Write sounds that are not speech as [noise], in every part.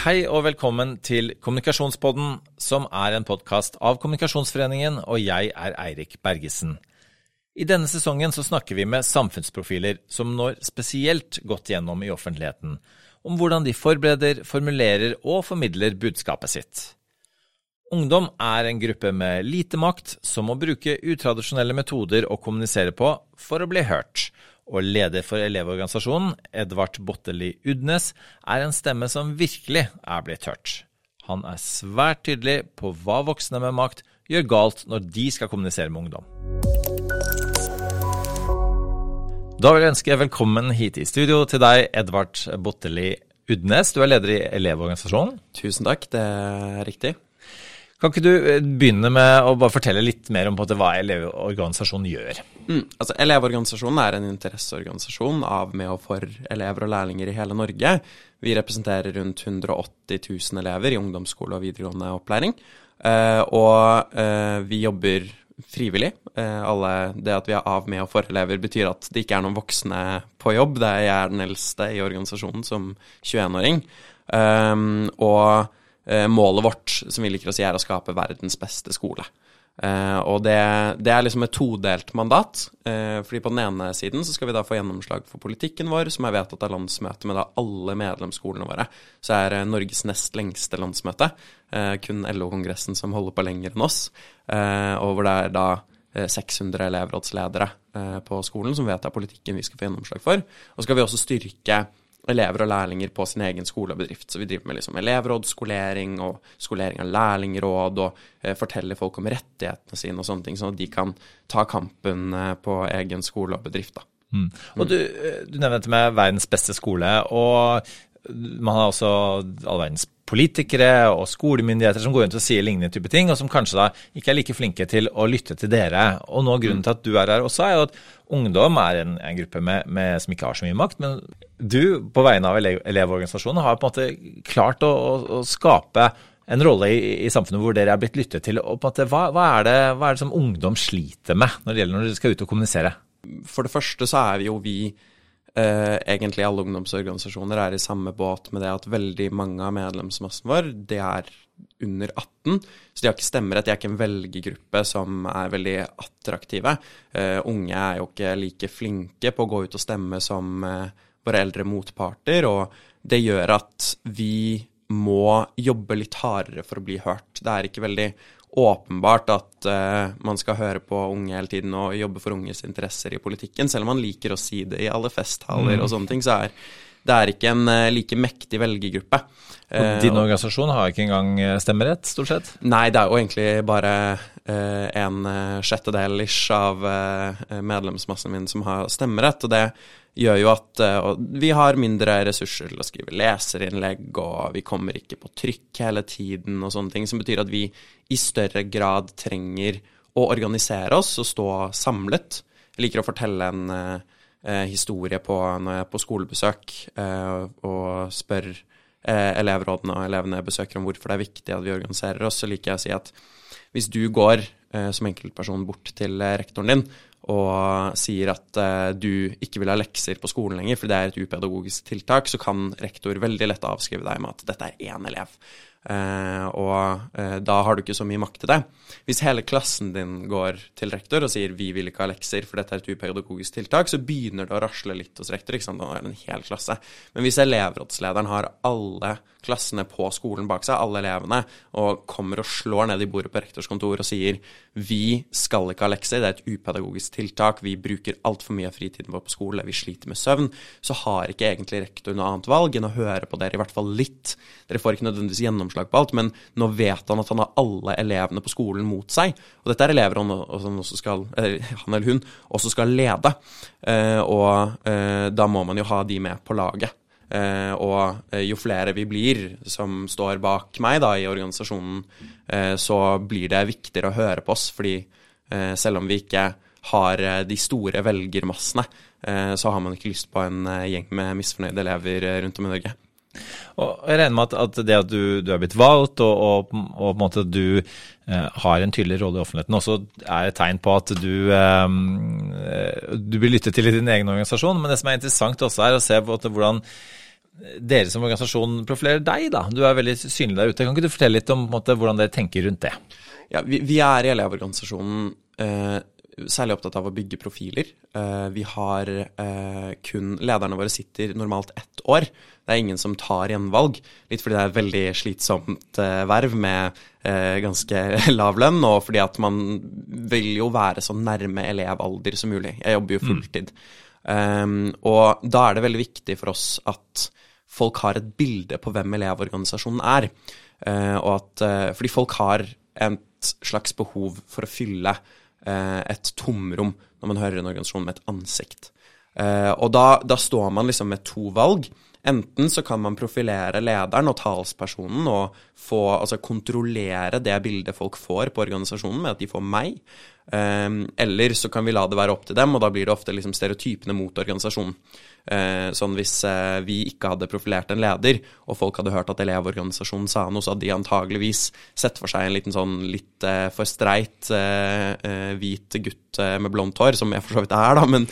Hei og velkommen til Kommunikasjonspodden, som er en podkast av Kommunikasjonsforeningen, og jeg er Eirik Bergesen. I denne sesongen så snakker vi med samfunnsprofiler som når spesielt godt gjennom i offentligheten, om hvordan de forbereder, formulerer og formidler budskapet sitt. Ungdom er en gruppe med lite makt som må bruke utradisjonelle metoder å kommunisere på for å bli hørt og leder for Elevorganisasjonen, Edvard Botteli Udnes, er en stemme som virkelig er blitt hørt. Han er svært tydelig på hva voksne med makt gjør galt når de skal kommunisere med ungdom. Da vil jeg ønske velkommen hit i studio til deg, Edvard Botteli Udnes. Du er leder i Elevorganisasjonen. Tusen takk, det er riktig. Kan ikke du eh, begynne med å bare fortelle litt mer om hva Elevorganisasjonen gjør? Mm, altså Elevorganisasjonen er en interesseorganisasjon av med og for elever og lærlinger i hele Norge. Vi representerer rundt 180 000 elever i ungdomsskole og videregående opplæring. Eh, og eh, vi jobber frivillig. Eh, alle, det at vi er av med og for elever, betyr at det ikke er noen voksne på jobb. Det er jeg er den eldste i organisasjonen som 21-åring. Um, og Eh, målet vårt, som vi liker å si, er å skape verdens beste skole. Uh, og det, det, er liksom et todelt mandat. Uh, fordi på den ene siden så skal vi da få gjennomslag for politikken vår, som er vedtatt av landsmøtet med da alle medlemsskolene våre. Så er Norges nest lengste landsmøte. kun LO-kongressen som holder på lenger enn oss. og hvor det er da 600 elevrådsledere på skolen som vedtar politikken vi skal få gjennomslag for. Og så skal vi også styrke elever og lærlinger på sin egen skole og bedrift. Så vi driver med liksom elevrådsskolering og skolering av lærlingråd og eh, forteller folk om rettighetene sine og sånne ting, sånn at de kan ta kampen eh, på egen skole og bedrift. da. Mm. Og du, eh, du nevnte med verdens beste skole. og man har også all verdens politikere og skolemyndigheter som går rundt og sier lignende type ting, og som kanskje da ikke er like flinke til å lytte til dere. Og nå Grunnen til at du er her også, er jo at ungdom er en, en gruppe med, med, som ikke har så mye makt. Men du, på vegne av elev, Elevorganisasjonen, har på en måte klart å, å, å skape en rolle i, i, samfunnet hvor dere er blitt lyttet til. og på en måte, hva, hva, er det, hva er det som ungdom sliter med når det gjelder når dere skal ut og kommunisere? For det første så er jo vi eh, egentlig alle ungdomsorganisasjoner er i samme båt med det at veldig mange av medlemsmassen vår, det er under 18, så de har ikke stemmerett. De er ikke en velgergruppe som er veldig attraktive. Eh, unge er jo ikke like flinke på å gå ut og stemme som eh, våre eldre motparter, og det gjør at vi må jobbe litt hardere for å bli hørt. Det er ikke veldig åpenbart at uh, man skal høre på unge hele tiden og jobbe for unges interesser i politikken. Selv om man liker å si det i alle festtaler mm. og sånne ting, så er det er ikke en uh, like mektig velgergruppe. Og din uh, organisasjon har ikke engang stemmerett, stort sett? Nei, det er jo egentlig bare en sjettedel ish av medlemsmassen min som har stemmerett. Og det gjør jo at vi har mindre ressurser til å skrive leserinnlegg, og vi kommer ikke på trykk hele tiden og sånne ting, som betyr at vi i større grad trenger å organisere oss og stå samlet. Jeg liker å fortelle en historie på, når jeg er på skolebesøk uh, og spør elevrådene og elevene jeg besøker om hvorfor det er viktig at vi organiserer oss, så liker jeg å si at hvis du går som enkeltperson bort til rektoren din og sier at du ikke vil ha lekser på skolen lenger, for det er et upedagogisk tiltak, så kan rektor veldig lett avskrive deg med at dette er én elev. Uh, og uh, da har du ikke så mye makt til det. Hvis hele klassen din går til rektor og sier 'vi vil ikke ha lekser, for dette er et upedagogisk tiltak', så begynner det å rasle litt hos rektor. ikke sant? Da er det en hel klasse. Men hvis elevrådslederen har alle klassene på skolen bak seg, alle elevene, og kommer og slår ned i bordet på rektors kontor og sier 'vi skal ikke ha lekser, det er et upedagogisk tiltak, vi bruker altfor mye av fritiden vår på skole, vi sliter med søvn', så har ikke egentlig rektor noe annet valg enn å høre på dere i hvert fall litt. Dere får ikke nødvendigvis gjennomslag gjennomslag på alt, men nå vet han at han har alle elevene på skolen mot seg. Og dette er elever han, skal, han eller hun også skal lede. Eh, og eh, da må man jo ha de med på laget. Eh, og jo flere vi blir som står bak meg da i organisasjonen, så blir det viktigere å høre på oss. Fordi selv om vi ikke har de store velgermassene, så har man ikke lyst på en gjeng med misfornøyde elever rundt om i Norge. Og jeg regner med at, at det at du, du, er blitt valgt, og, og, og, på en måte at du eh, har en tydelig rolle i offentligheten, også er et tegn på at du, eh, du blir lyttet til i din egen organisasjon. Men det som er interessant også er å se på hvordan dere som organisasjon profilerer deg, da. Du er veldig synlig der ute. Kan ikke du fortelle litt om måte, hvordan dere tenker rundt det? Ja, vi, vi er i Elevorganisasjonen eh, særlig opptatt av å bygge profiler. Eh, vi har eh, kun Lederne våre sitter normalt ett år. Det er ingen som tar gjenvalg. Litt fordi det er et veldig slitsomt eh, verv med eh, ganske [laughs] lav lønn, og fordi at man vil jo være så nærme elevalder som mulig. Jeg jobber jo fulltid. Mm. Um, og da er det veldig viktig for oss at folk har et bilde på hvem Elevorganisasjonen er. Uh, og at, uh, fordi folk har et slags behov for å fylle uh, et tomrom når man hører en organisasjon med et ansikt. og da, da, står man liksom med to valg. Enten så kan man profilere lederen og talspersonen og få, altså kontrollere det bildet folk får på organisasjonen med at de får meg. Um, eller så kan vi la det være opp til dem, og da blir det ofte liksom stereotypene mot organisasjonen. Uh, sånn hvis uh, vi ikke hadde profilert en leder, og folk hadde hørt at Elevorganisasjonen sa noe, så hadde de antageligvis sett for seg en liten sånn litt uh, for streit hvit gutt med blondt hår, som jeg for så vidt er, da, men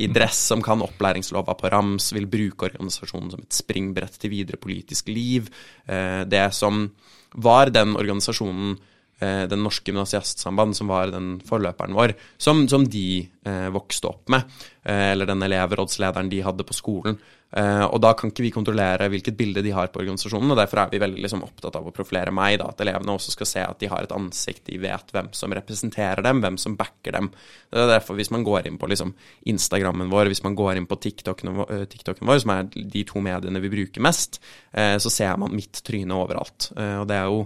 i dress som kan opplæringslova på rams, vil bruke organisasjonen som et springbrett til videre politisk liv. det som var den organisasjonen Eh, Den norske gymnasiastsamband, som var den forløperen vår, som, som de eh, vokste opp med. Eh, eller den elevrådslederen de hadde på skolen. Eh, og da kan ikke vi kontrollere hvilket bilde de har på organisasjonen, og derfor er vi veldig liksom, opptatt av å profilere meg, da, at elevene også skal se at de har et ansikt, de vet hvem som representerer dem, hvem som backer dem. Det er derfor hvis man går inn på liksom, Instagrammen vår, hvis man går inn på TikToken, uh, TikToken vår, som er de to mediene vi bruker mest, så ser man mitt tryne overalt. Og det er jo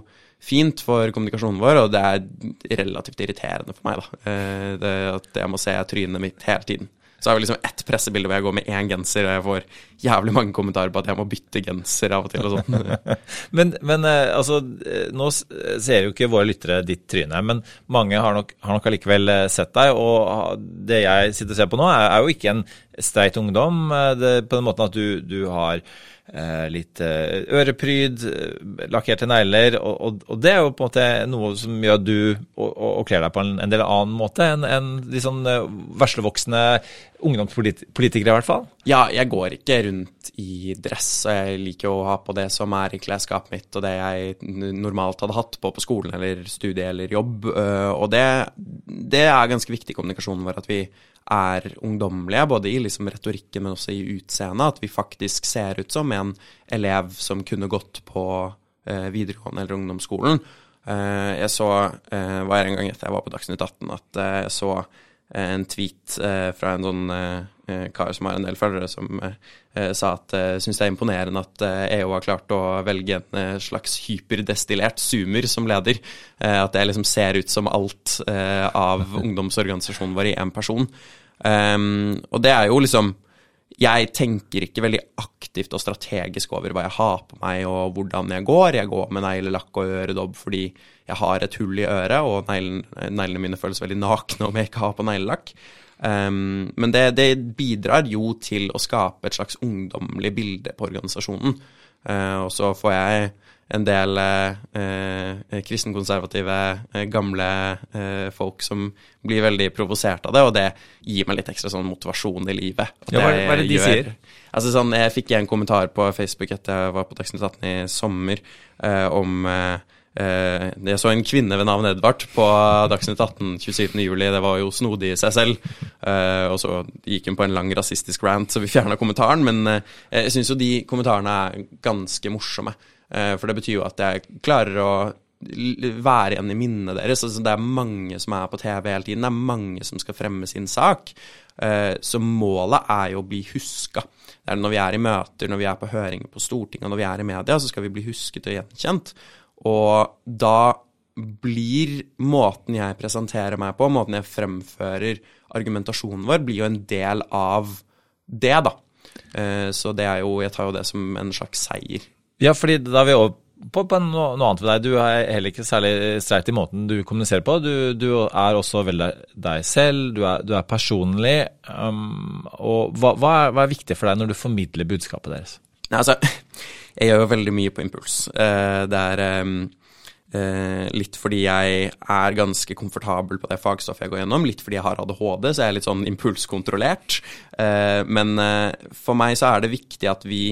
fint for kommunikasjonen vår, og det er relativt irriterende for meg, da. Eh, det, at jeg må se trynet mitt hele tiden. Så har vi liksom ett pressebilde hvor jeg går med én genser, og jeg får jævlig mange kommentarer på at jeg må bytte genser av og til og sånn. [laughs] men, men eh, altså, eh, nå ser jo ikke våre lyttere ditt tryne, men mange har nok, har nok allikevel sett deg. Og det jeg sitter og ser på nå, er, er jo ikke en streit ungdom, det, på den måten at du, du har Eh, litt eh, ørepryd, eh, lakkerte negler. Og, og, og, det er jo på en måte noe som gjør at du og, og kler deg på en, en del annen måte enn en de sånn veslevoksne ungdomspolitikere, i hvert fall. Ja, jeg går ikke rundt i dress, og jeg liker å ha på det som er i klesskapet mitt, og det jeg normalt hadde hatt på på skolen eller studie eller jobb. Og det, det er ganske viktig i kommunikasjonen vår at vi er ungdommelige, både i liksom retorikken, men også i utseendet. At vi faktisk ser ut som en elev som kunne gått på eh, videregående eller ungdomsskolen. Eh, jeg så, eh, var en gang etter jeg var på Dagsnytt 18, at eh, jeg så en tweet eh, fra en sånn kar som har en del følgere, som sa at uh, syns det er imponerende at EU e har klart å velge en slags hyperdestillert Zoomer som leder. at det liksom ser ut som alt av [laughs] ungdomsorganisasjonen vår i én person. Um, og det er jo liksom Jeg tenker ikke veldig aktivt og strategisk over hva jeg har på meg og hvordan jeg går. Jeg går med neglelakk og øredobb fordi jeg har et hull i øret, og neglene mine føles veldig nakne om jeg ikke har på neglelakk. Um, men det, det, bidrar jo til å skape et slags ungdommelig bilde på organisasjonen. Uh, og så får jeg en del eh, kristenkonservative, eh, gamle eh, folk som blir veldig provosert av det, og det gir meg litt ekstra sånn motivasjon i livet. Ja, hva, hva, er det de gjør, sier? Altså sånn, Jeg fikk en kommentar på Facebook etter jeg var på Dagsnytt 18 i sommer, eh, om eh, eh, jeg så en kvinne ved navn Edvard på Dagsnytt 18 27.07. Det var jo snodig i seg selv. Og så gikk hun på en lang rasistisk rant, så vi fjerna kommentaren. Men jeg syns jo de kommentarene er ganske morsomme. Eh, for det betyr jo at jeg klarer å være igjen i minnet deres. Altså, det er mange som er på TV hele tiden, det er mange som skal fremme sin sak. Eh, så målet er jo å bli huska. Det er når vi er i møter, når vi er på høringer på Stortinget, når vi er i media, så skal vi bli husket og gjenkjent. Og da blir måten jeg presenterer meg på, måten jeg fremfører argumentasjonen vår, blir jo en del av det, da. Eh, så det er jo Jeg tar jo det som en slags seier. Ja, fordi da er vi over på, på noe, noe, annet ved deg. Du er heller ikke særlig streit i måten du kommuniserer på. Du, du er også veldig deg selv, du er, du er personlig. Um, og hva, hva, er, hva, er, viktig for deg når du formidler budskapet deres? Nei, altså, [laughs] jeg gjør jo veldig mye på impuls. Uh, det er uh, litt fordi jeg er ganske komfortabel på det fagstoffet jeg går gjennom. Litt fordi jeg har ADHD, så jeg er litt sånn impulskontrollert. Uh, men for meg så er det viktig at vi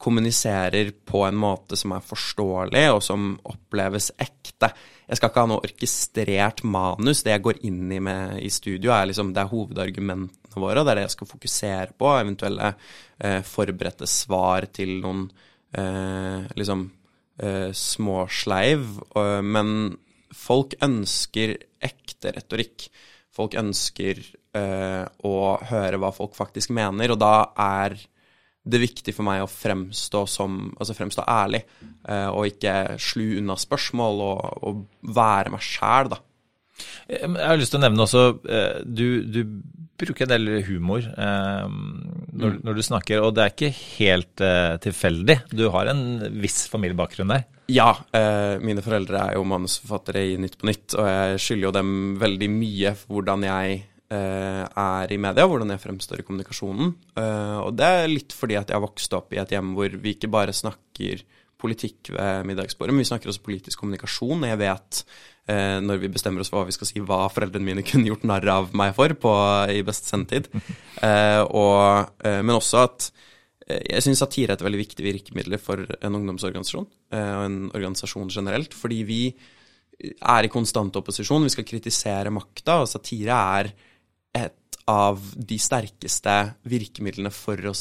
kommuniserer på en måte som er forståelig, og som oppleves ekte. Jeg skal ikke ha noe orkestrert manus. Det jeg går inn i med i studio, er liksom, det er hovedargumentene våre, og det er det jeg skal fokusere på. Eventuelle eh, forberedte svar til noen eh, liksom eh, småsleiv. men folk ønsker ekte retorikk. Folk ønsker eh, å høre hva folk faktisk mener, og da er det viktig for meg å fremstå som Altså fremstå ærlig, eh, og ikke slu unna spørsmål, og, og være meg sjæl, da. Jeg har lyst til å nevne også eh, Du, du bruker en del humor eh, når, mm. når, du snakker, og det er ikke helt eh, tilfeldig. Du har en viss familiebakgrunn der? Ja. Eh, mine foreldre er jo manusforfattere i Nytt på Nytt, og jeg skylder jo dem veldig mye for hvordan jeg Eh, er i media, hvordan jeg fremstår i kommunikasjonen. Eh, og det er litt fordi at jeg har vokst opp i et hjem hvor vi ikke bare snakker politikk ved middagsbordet, men vi snakker også politisk kommunikasjon. Jeg vet eh, når vi bestemmer oss for hva vi skal si, hva foreldrene mine [laughs] kunne gjort narr av meg for på, i best sendetid. [laughs] og, men også at jeg syns satire er et veldig viktig virkemiddel for en ungdomsorganisasjon, og en organisasjon generelt, fordi vi er i konstant opposisjon. Vi skal kritisere makta, og satire er et av de sterkeste virkemidlene for å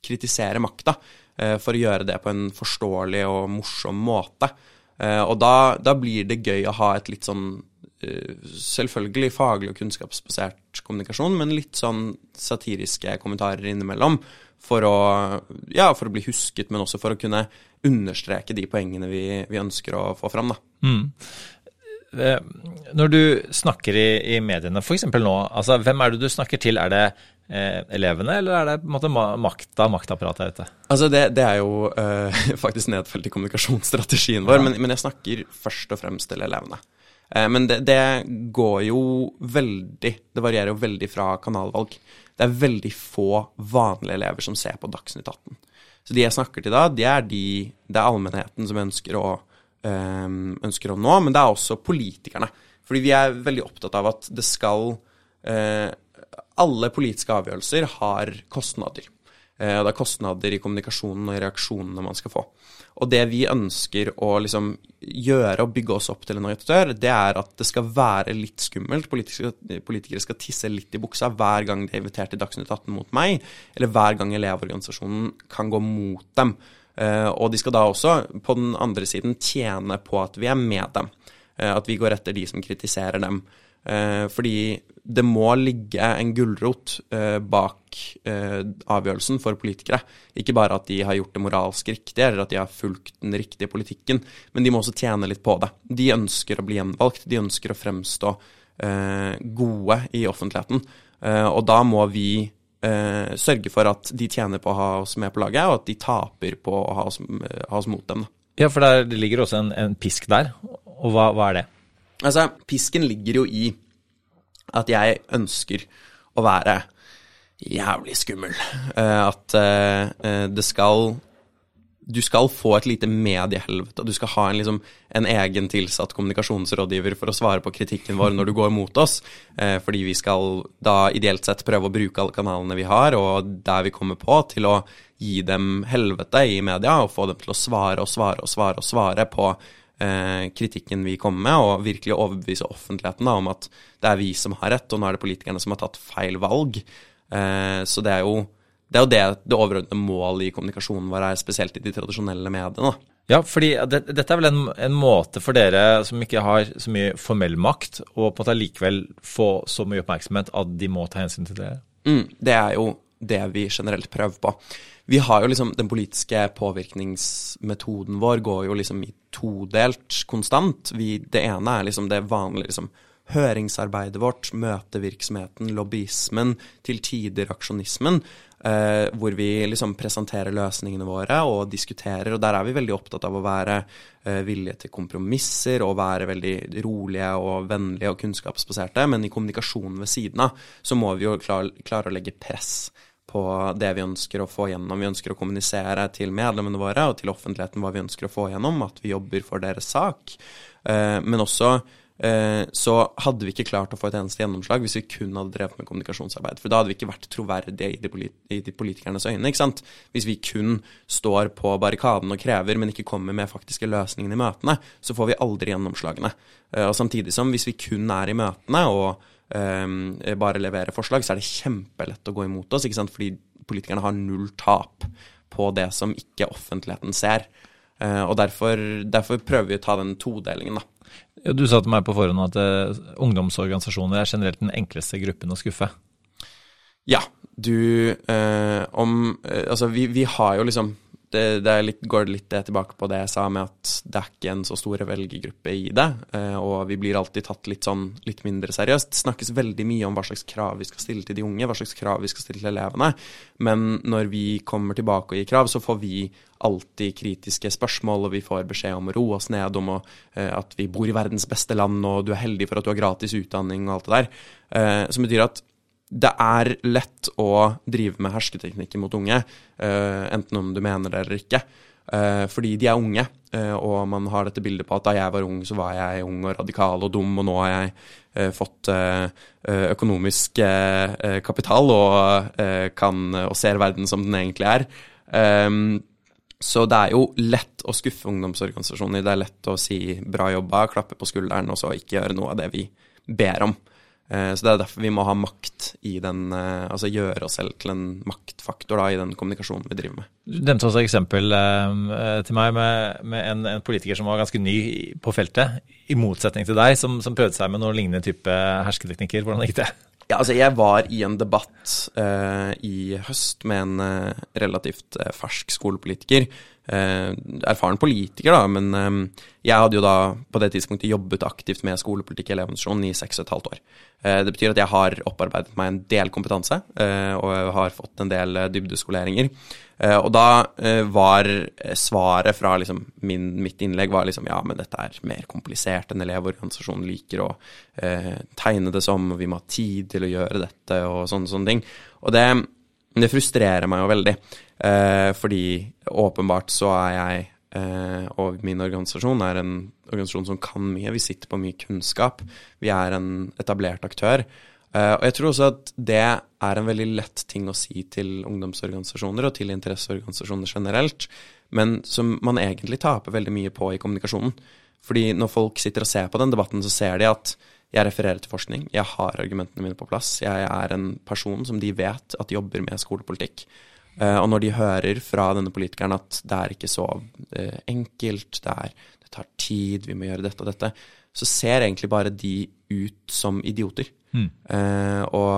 kritisere makta. Eh, for å gjøre det på en forståelig og morsom måte. Eh, og da, da blir det gøy å ha et litt sånn eh, selvfølgelig faglig og kunnskapsbasert kommunikasjon, men litt sånn satiriske kommentarer innimellom. For å, ja, for å bli husket, men også for å kunne understreke de poengene vi, vi ønsker å få fram. Da. Mm. Eh, når du snakker i, i mediene, f.eks. nå, altså, hvem er det du snakker til? Er det eh, elevene, eller er det på en måte makta, maktapparatet her ute? Altså, det, det er jo eh, [laughs] faktisk nedfelt i kommunikasjonsstrategien vår, ja. men, men, jeg snakker først og fremst til elevene. Eh, men det, det, går jo veldig Det varierer jo veldig fra kanalvalg. Det er veldig få vanlige elever som ser på Dagsnytt 18. Så de jeg snakker til da, det er de, det er allmennheten som ønsker å ønsker å nå, men det er også politikerne. Fordi vi er veldig opptatt av at det skal eh, Alle politiske avgjørelser har kostnader. Eh, og det er kostnader i kommunikasjonen og i reaksjonene man skal få. Og det vi ønsker å liksom gjøre og bygge oss opp til en redaktør, det er at det skal være litt skummelt. Politikere, politikere skal tisse litt i buksa hver gang de er invitert til Dagsnytt 18 mot meg, eller hver gang Elevorganisasjonen kan gå mot dem. Eh, og de skal da også, på den andre siden, tjene på at vi er med dem. Eh, at vi går etter de som kritiserer dem. Eh, fordi det må ligge en gulrot bak avgjørelsen for politikere. Ikke bare at de har gjort det moralsk riktig, eller at de har fulgt den riktige politikken, men de må også tjene litt på det. De ønsker å bli gjenvalgt, de ønsker å fremstå gode i offentligheten. Og da må vi eh, sørge for at de tjener på å ha oss med på laget, og at de taper på å ha oss, ha oss mot dem. Ja, for der, det ligger også en, en pisk der. Og hva, hva, er det? Altså, pisken ligger jo i at jeg ønsker å være jævlig skummel. Uh, at uh, det skal du skal få et lite mediehelvete. Du skal ha en, liksom, en, egen tilsatt kommunikasjonsrådgiver for å svare på kritikken vår når du går mot oss. Eh, fordi vi skal da ideelt sett prøve å bruke alle kanalene vi har, og der vi kommer på, til å gi dem helvete i media, og få dem til å svare og svare og svare og svare på eh, kritikken vi kommer med, og virkelig overbevise offentligheten da, om at det er vi som har rett, og nå er det politikerne som har tatt feil valg. Eh, så det er jo det er jo det det overordnede målet i kommunikasjonen vår er, spesielt i de tradisjonelle mediene. Ja, fordi det, dette er vel en, en, måte for dere som ikke har så mye formell makt, å på en måte likevel få så mye oppmerksomhet at de må ta hensyn til det? Mm, det er jo det vi generelt prøver på. Vi har jo liksom Den politiske påvirkningsmetoden vår går jo liksom i todelt konstant. Vi, det ene er liksom det vanlige liksom høringsarbeidet vårt, møtevirksomheten, lobbyismen, til tider aksjonismen. Uh, hvor vi liksom presenterer løsningene våre og diskuterer. Og der er vi veldig opptatt av å være uh, villige til kompromisser og være veldig rolige og vennlige og kunnskapsbaserte. Men i kommunikasjonen ved siden av så må vi jo klare, klare å legge press på det vi ønsker å få gjennom. Vi ønsker å kommunisere til medlemmene våre og til offentligheten hva vi ønsker å få gjennom, at vi jobber for deres sak. Uh, men også så hadde vi ikke klart å få et eneste gjennomslag hvis vi kun hadde drevet med kommunikasjonsarbeid. For da hadde vi ikke vært troverdige i de, polit i de politikernes øyne. ikke sant? Hvis vi kun står på barrikaden og krever, men ikke kommer med faktiske løsninger i møtene, så får vi aldri gjennomslagene. Eh, og samtidig som hvis vi kun er i møtene og um, bare leverer forslag, så er det kjempelett å gå imot oss, ikke sant? fordi politikerne har null tap på det som ikke offentligheten ser. Uh, og derfor, derfor, prøver vi å ta den todelingen, da. Du sa til meg på forhånd at uh, ungdomsorganisasjoner er generelt den enkleste gruppen å skuffe. Ja. Du uh, om Altså, vi, vi, har jo liksom det, det litt, går litt tilbake på det jeg sa med at det er ikke en så stor velgergruppe i det, eh, og vi blir alltid tatt litt sånn litt mindre seriøst. Det snakkes veldig mye om hva slags krav vi skal stille til de unge, hva slags krav vi skal stille til elevene, men når vi kommer tilbake og gir krav, så får vi alltid kritiske spørsmål, og vi får beskjed om å roe oss ned, om å, eh, at vi bor i verdens beste land, og du er heldig for at du har gratis utdanning og alt det der. Eh, som betyr at det er lett å drive med hersketeknikker mot unge, uh, enten om du mener det eller ikke. Uh, fordi de er unge, uh, og man har dette bildet på at da jeg var ung, så var jeg ung og radikal og dum, og nå har jeg fått økonomisk kapital og, kan, og ser verden som den egentlig er. Um, så det er jo lett å skuffe ungdomsorganisasjoner. Det er lett å si 'bra jobba', klappe på skulderen, og så ikke gjøre noe av det vi ber om. Eh, så det er derfor vi må ha makt i den eh, Altså gjøre oss selv til en maktfaktor da, i den kommunikasjonen vi driver med. Du nevnte også et eksempel eh, til meg med, med en, en, politiker som var ganske ny på feltet, i motsetning til deg, som, som prøvde seg med noen lignende type hersketeknikker. Hvordan gikk det? Ja, altså Jeg var i en debatt uh, i høst med en uh, relativt fersk skolepolitiker. Erfaren politiker, da, men jeg hadde jo da på det tidspunktet jobbet aktivt med skolepolitikk i Elevorganisasjonen i seks og et halvt år. det betyr at jeg har opparbeidet meg en del kompetanse, og har fått en del dybdeskoleringer. Og da var svaret fra liksom, min, mitt innlegg var liksom ja, men dette er mer komplisert enn Elevorganisasjonen liker å tegne det som, og vi må ha tid til å gjøre dette, og sånne, sånne ting. Og det, det frustrerer meg jo veldig, fordi åpenbart så er jeg og min organisasjon er en organisasjon som kan mye. Vi sitter på mye kunnskap. Vi er en etablert aktør. Eh, og jeg tror også at det er en veldig lett ting å si til ungdomsorganisasjoner og til interesseorganisasjoner generelt, men som man egentlig taper veldig mye på i kommunikasjonen. Fordi når folk sitter og ser på den debatten, så ser de at jeg refererer til forskning, jeg har argumentene mine på plass, jeg er en person som de vet at jobber med skolepolitikk. Uh, og når de hører fra denne politikeren at det er ikke så uh, enkelt, det, er, det tar tid, vi må gjøre dette og dette, så ser egentlig bare de ut som idioter. Mm. Og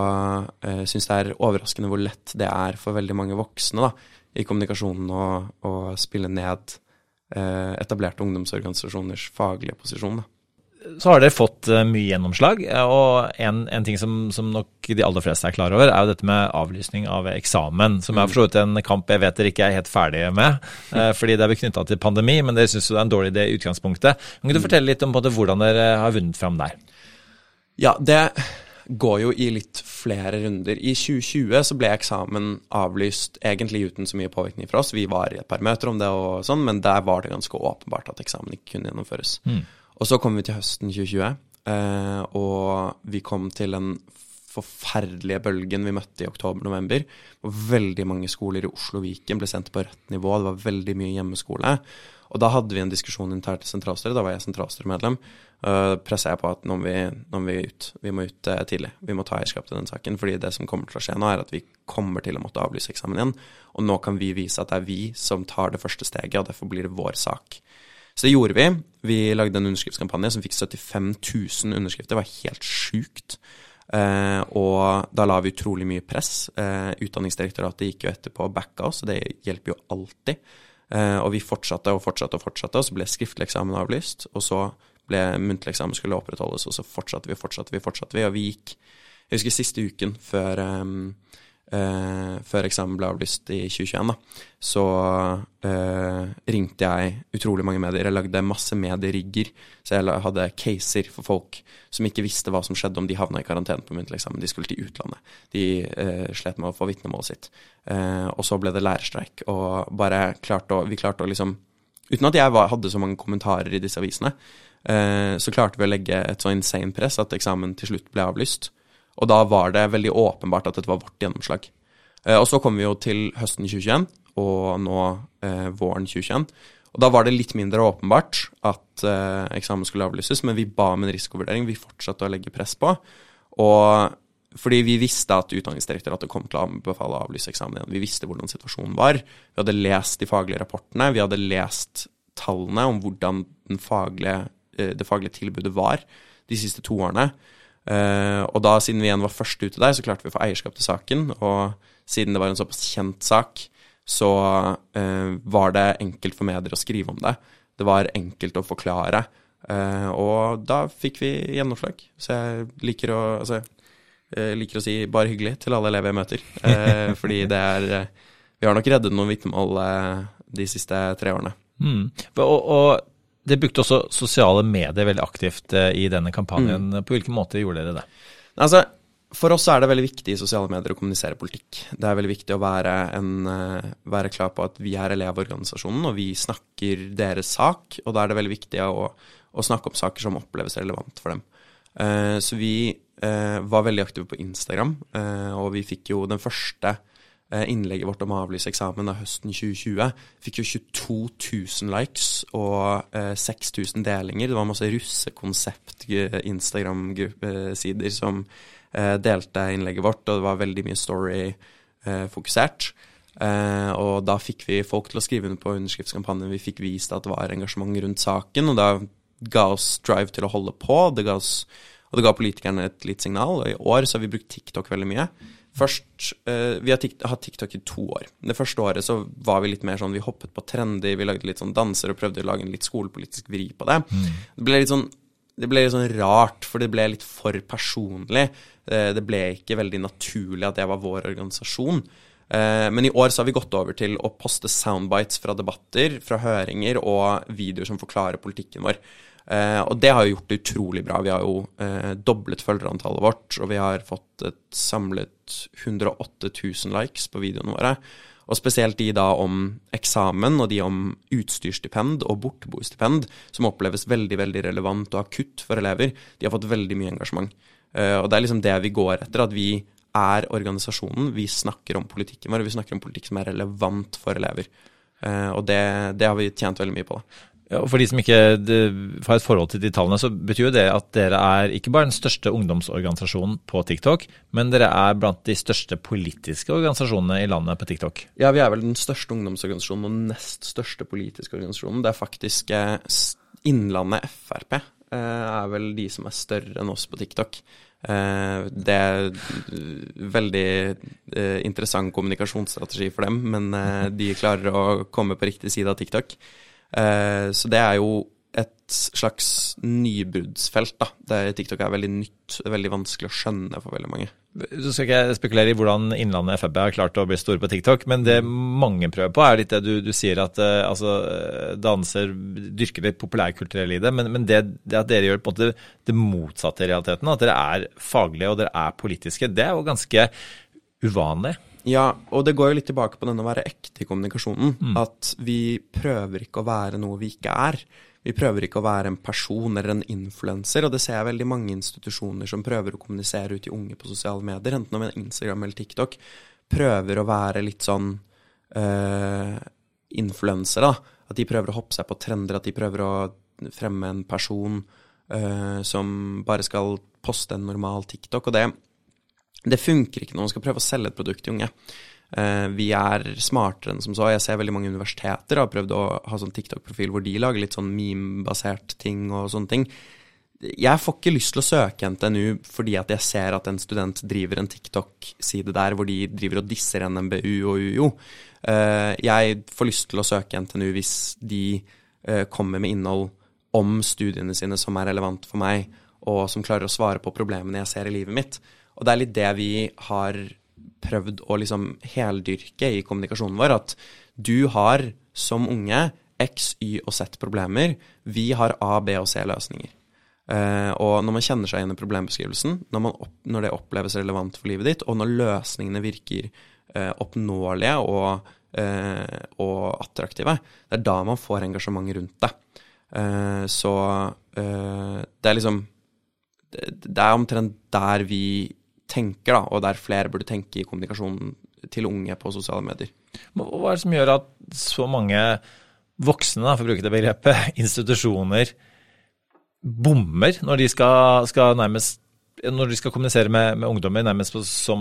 uh, syns det er overraskende hvor lett det er for veldig mange voksne da, i kommunikasjonen å, å spille ned etablerte ungdomsorganisasjoners faglige posisjon. Da. Så har dere fått uh, mye gjennomslag, og en, en ting som, som, nok de aller fleste er klar over, er jo dette med avlysning av eksamen, som er for så vidt en kamp jeg vet dere ikke er helt ferdige med, [laughs] fordi det er knytta til pandemi, men dere syns det er en dårlig idé i utgangspunktet. Kan du mm. fortelle litt om hvordan dere har vunnet fram der? Ja, det går jo i litt flere runder. I 2020 så ble eksamen avlyst egentlig uten så mye påvirkning fra oss. Vi var i et par møter om det og sånn, men der var det ganske åpenbart at eksamen ikke kunne gjennomføres. Mm. Og så kom vi til høsten 2020, eh, og vi kom til den forferdelige bølgen vi møtte i oktober-november. Veldig mange skoler i Oslo og Viken ble sendt på rødt nivå, det var veldig mye hjemmeskole. Og da hadde vi en diskusjon internt i sentralstyret, da var jeg sentralstyremedlem. Uh, pressa jeg på at nå må, vi, nå må vi ut. Vi må ut uh, tidlig. Vi må ta eierskap til den saken. fordi det som kommer til å skje nå, er at vi kommer til å måtte avlyse eksamen igjen. Og nå kan vi vise at det er vi som tar det første steget, og derfor blir det vår sak. Så det gjorde vi. Vi lagde en underskriftskampanje som fikk 75 000 underskrifter. Det var helt sjukt. Uh, og da la vi utrolig mye press. Uh, Utdanningsdirektoratet gikk jo etterpå og backa oss, og det hjelper jo alltid. Uh, og vi fortsatte og fortsatte og fortsatte, og så ble skriftlig eksamen avlyst. Og så ble muntlig eksamen skulle opprettholdes, og så fortsatte vi og fortsatte vi, fortsatte vi. Og vi gikk Jeg husker siste uken før, um, uh, før eksamen ble avlyst i 2021, da, så eh, ringte jeg utrolig mange medier. Jeg lagde masse medierigger, så jeg hadde caser for folk som ikke visste hva som skjedde om de havna i karantene på muntlig eksamen. De skulle til utlandet. De slet med å få vitnemålet sitt. og så ble det lærerstreik, og bare klarte å Vi klarte å liksom Uten at jeg var, hadde så mange kommentarer i disse avisene, eh, så klarte vi å legge et så insane press at eksamen til slutt ble avlyst. Og da var det veldig åpenbart at dette var vårt gjennomslag. Eh, og så kom vi jo til høsten 2021, og nå eh, våren 2021. Og da var det litt mindre åpenbart at eh, eksamen skulle avlyses, men vi ba om en risikovurdering. Vi fortsatte å legge press på. Og fordi vi visste at Utdanningsdirektoratet kom til å anbefale å avlyse eksamen igjen. Vi visste hvordan situasjonen var. Vi hadde lest de faglige rapportene. Vi hadde lest tallene om hvordan faglige, eh, det faglige tilbudet var de siste to årene. Eh, og da, siden vi igjen var først ute der, så klarte vi å få eierskap til saken. Og siden det var en såpass kjent sak, så uh, var det enkelt for medier å skrive om det. Det var enkelt å forklare. Uh, og da fikk vi gjennomslag. Så jeg liker å Altså, jeg liker å si bare hyggelig til alle elever jeg møter. Uh, [laughs] fordi det er Vi har nok reddet noen vitnemål de siste tre årene. Mm. Og, og det brukte også sosiale medier veldig aktivt i denne kampanjen. Mm. På hvilken måte gjorde dere det? Altså, for oss er det veldig viktig i sosiale medier å kommunisere politikk. Det er veldig viktig å være, en, eh, være klar på at vi er Elevorganisasjonen, og vi snakker deres sak. Og da er det veldig viktig å, å snakke om saker som oppleves relevant for dem. Uh, så vi uh, var veldig aktive på Instagram, uh, og vi fikk jo den første innlegget vårt om å avlyse eksamen av høsten 2020. Fikk jo 22 000 likes og 6000 delinger. Det var masse russekonsept Instagram-sider som eh, delte innlegget vårt, og det var veldig mye story-fokusert. Uh, og da fikk vi folk til å skrive under på underskriftskampanjen. Vi fikk vist at det var engasjement rundt saken, og da ga oss drive til å holde på. Det oss, og det ga politikerne et litt signal. Og i år så har vi brukt TikTok veldig mye. Først, eh, Vi har hatt TikTok i to år. Det første året så var vi litt mer sånn Vi hoppet på trendy, vi lagde litt sånn danser og prøvde å lage en litt skolepolitisk vri på det. Mm. Det ble litt sånn det ble litt sånn rart, for det ble litt for personlig. Eh, det ble ikke veldig naturlig at det var vår organisasjon. Eh, men i år så har vi gått over til å poste soundbites fra debatter, fra høringer og videoer som forklarer politikken vår. Eh, og det har jo gjort det utrolig bra. Vi har jo doblet følgerantallet vårt, og vi har fått et samlet 108 000 likes på videoene våre. Og spesielt de da om eksamen, og de om utstyrsstipend og borteboerstipend, som oppleves veldig veldig relevant og akutt for elever, de har fått veldig mye engasjement. Og det er liksom det vi går etter, at vi er organisasjonen. Vi snakker om politikken vår, vi snakker om politikk som er relevant for elever. Uh, og det, det, har vi tjent veldig mye på. Da. Ja, og for de som ikke har et forhold til de tallene, så betyr jo det at dere er ikke bare den største ungdomsorganisasjonen på TikTok, men dere er blant de største politiske organisasjonene i landet på TikTok. Ja, vi er vel den største ungdomsorganisasjonen og nest største politiske organisasjonen. Det er faktisk eh, Innlandet Frp eh, er vel de som er større enn oss på TikTok. Eh, det er veldig interessant kommunikasjonsstrategi for dem, men [laughs] de klarer å komme på riktig side av TikTok. Eh, så det er jo et slags nybruddsfelt. da. der TikTok er veldig nytt, veldig vanskelig å skjønne for veldig mange. Så skal ikke jeg spekulere i hvordan Innlandet FrP har klart å bli store på TikTok, men det mange prøver på, er litt det du, du sier at uh, altså, danser dyrker det populærkulturelle i det, men, men det, det, at dere gjør på en måte det motsatte i realiteten, at dere er faglige og dere er politiske, det er jo ganske uvanlig. Ja, og det går jo litt tilbake på denne å være ekte i kommunikasjonen. Mm. At vi prøver ikke å være noe vi ikke er. Vi prøver ikke å være en person eller en influenser, og det ser jeg veldig mange institusjoner som prøver å kommunisere ut til unge på sosiale medier, enten om Instagram eller TikTok, prøver å være litt sånn uh, influensere, da. At de prøver å hoppe seg på trender, at de prøver å fremme en person uh, som bare skal poste en normal TikTok, og det det funker ikke når man skal prøve å selge et produkt til unge. Uh, vi er smartere enn som så. Jeg ser veldig mange universiteter har prøvd å ha sånn TikTok-profil hvor de lager litt sånn meme-basert ting og sånne ting. Jeg får ikke lyst til å søke NTNU fordi at jeg ser at en student driver en TikTok-side der hvor de driver og disser NMBU og UiO. Uh, jeg får lyst til å søke NTNU hvis de uh, kommer med innhold om studiene sine som er relevant for meg, og som klarer å svare på problemene jeg ser i livet mitt. Og det er litt det vi har prøvd å liksom heldyrke i kommunikasjonen vår, at du har som unge X, Y og Z problemer. Vi har A, B og C løsninger. Uh, og når man kjenner seg igjen i problembeskrivelsen, når, opp, når, det oppleves relevant for livet ditt, og når løsningene virker uh, oppnåelige og, uh, og, attraktive, det er da man får engasjement rundt det. Eh, så eh, det er liksom det, det er omtrent der vi tenker, da, og der flere burde tenke i kommunikasjonen til unge på sosiale medier. Hva er det som gjør at så mange voksne, for å bruke det begrepet, [laughs] institusjoner bommer når de skal, skal nærmest når de skal kommunisere med, med ungdommer nærmest på, som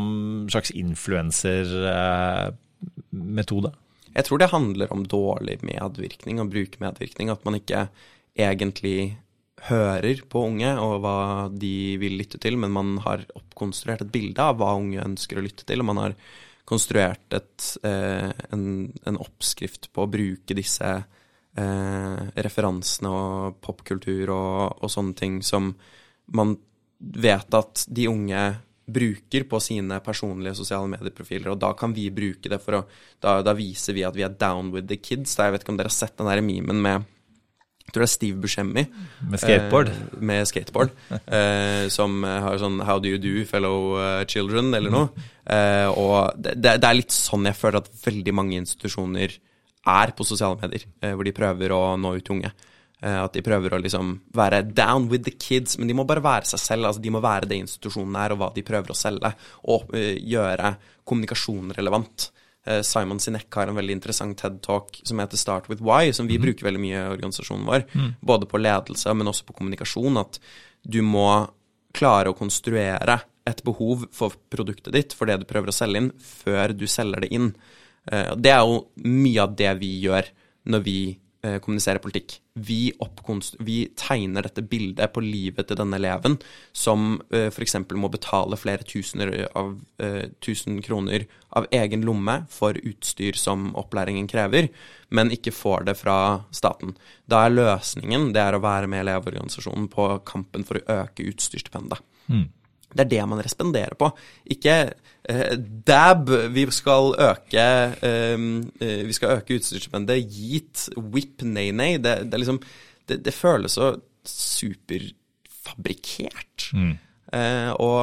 slags influensermetode? Jeg tror det handler om dårlig medvirkning og brukermedvirkning. At man ikke egentlig hører på unge og hva de vil lytte til, men man har oppkonstruert et bilde av hva unge ønsker å lytte til. og man har konstruert et, eh, en, en, oppskrift på å bruke disse eh, referansene og popkultur og, og, sånne ting som man vet at de unge bruker på sine personlige sosiale medieprofiler, og da kan vi bruke det for å Da, da viser vi at vi er down with the kids. Da, jeg vet ikke om dere har sett den der memen med jeg tror det er Steve Buscemi. Med skateboard? Eh, med skateboard. [laughs] Eh, som har sånn How do you do, fellow uh, children, eller noe. Eh, og det, det, er litt sånn jeg føler at veldig mange institusjoner er på sosiale medier. Eh, hvor de prøver å nå ut til unge. Eh, at de prøver å liksom være down with the kids, men de må bare være seg selv. altså De må være det institusjonen er, og hva de prøver å selge. Og eh, gjøre kommunikasjon relevant. Eh, Simon Sinek har en veldig interessant TED-talk som heter Start with Why, som vi mm. bruker veldig mye i organisasjonen vår. Mm. Både på ledelse, men også på kommunikasjon. At du må klare å konstruere et behov for produktet ditt, for det du prøver å selge inn, før du selger det inn. Eh, det er jo mye av det vi gjør når vi Eh, kommunisere politikk. Vi, vi, tegner dette bildet på livet til denne eleven, som eh, f.eks. må betale flere tusener av, uh, tusen kroner av egen lomme for utstyr som opplæringen krever, men ikke får det fra staten. Da er løsningen det er å være med Elevorganisasjonen på kampen for å øke utstyrsstipendet. Mm. Det er det man responderer på. Ikke eh, dab, vi skal øke ehm, eh, Vi skal øke utstyrsstipendet. Yeet, whip, nei, nei. Det, det, liksom, det, det føles så superfabrikkert. Mm. Eh, og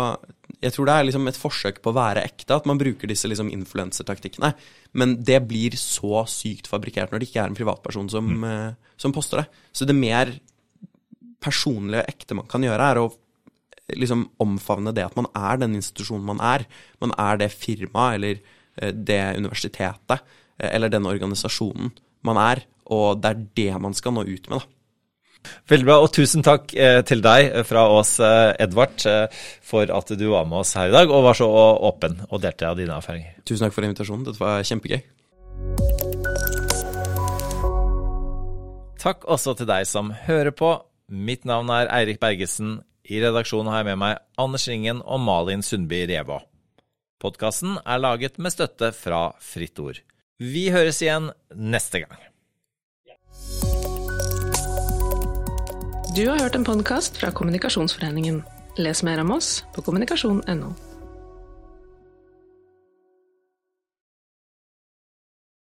jeg tror det er liksom et forsøk på å være ekte, at man bruker disse liksom influensertaktikkene. Men det blir så sykt fabrikkert når det ikke er en privatperson som, mm. Eh, som poster det. Så det mer personlige og ekte man kan gjøre, er å liksom omfavne det at man er den institusjonen man er. Man er det firmaet eller eh, det universitetet eh, eller den organisasjonen man er. Og det er det man skal nå ut med, da. Veldig bra, og tusen takk eh, til deg fra oss, Edvard, for at du var med oss her i dag og var så åpen og delte av dine erfaringer. Tusen takk for invitasjonen, dette var kjempegøy. Takk også til deg som hører på. Mitt navn er Eirik Bergesen. I redaksjonen har jeg med meg Anders Ringen og Malin Sundby Revå. Podkasten er laget med støtte fra Fritt Ord. Vi høres igjen neste gang. Du har hørt en podkast fra Kommunikasjonsforeningen. Les mer om oss på kommunikasjon.no.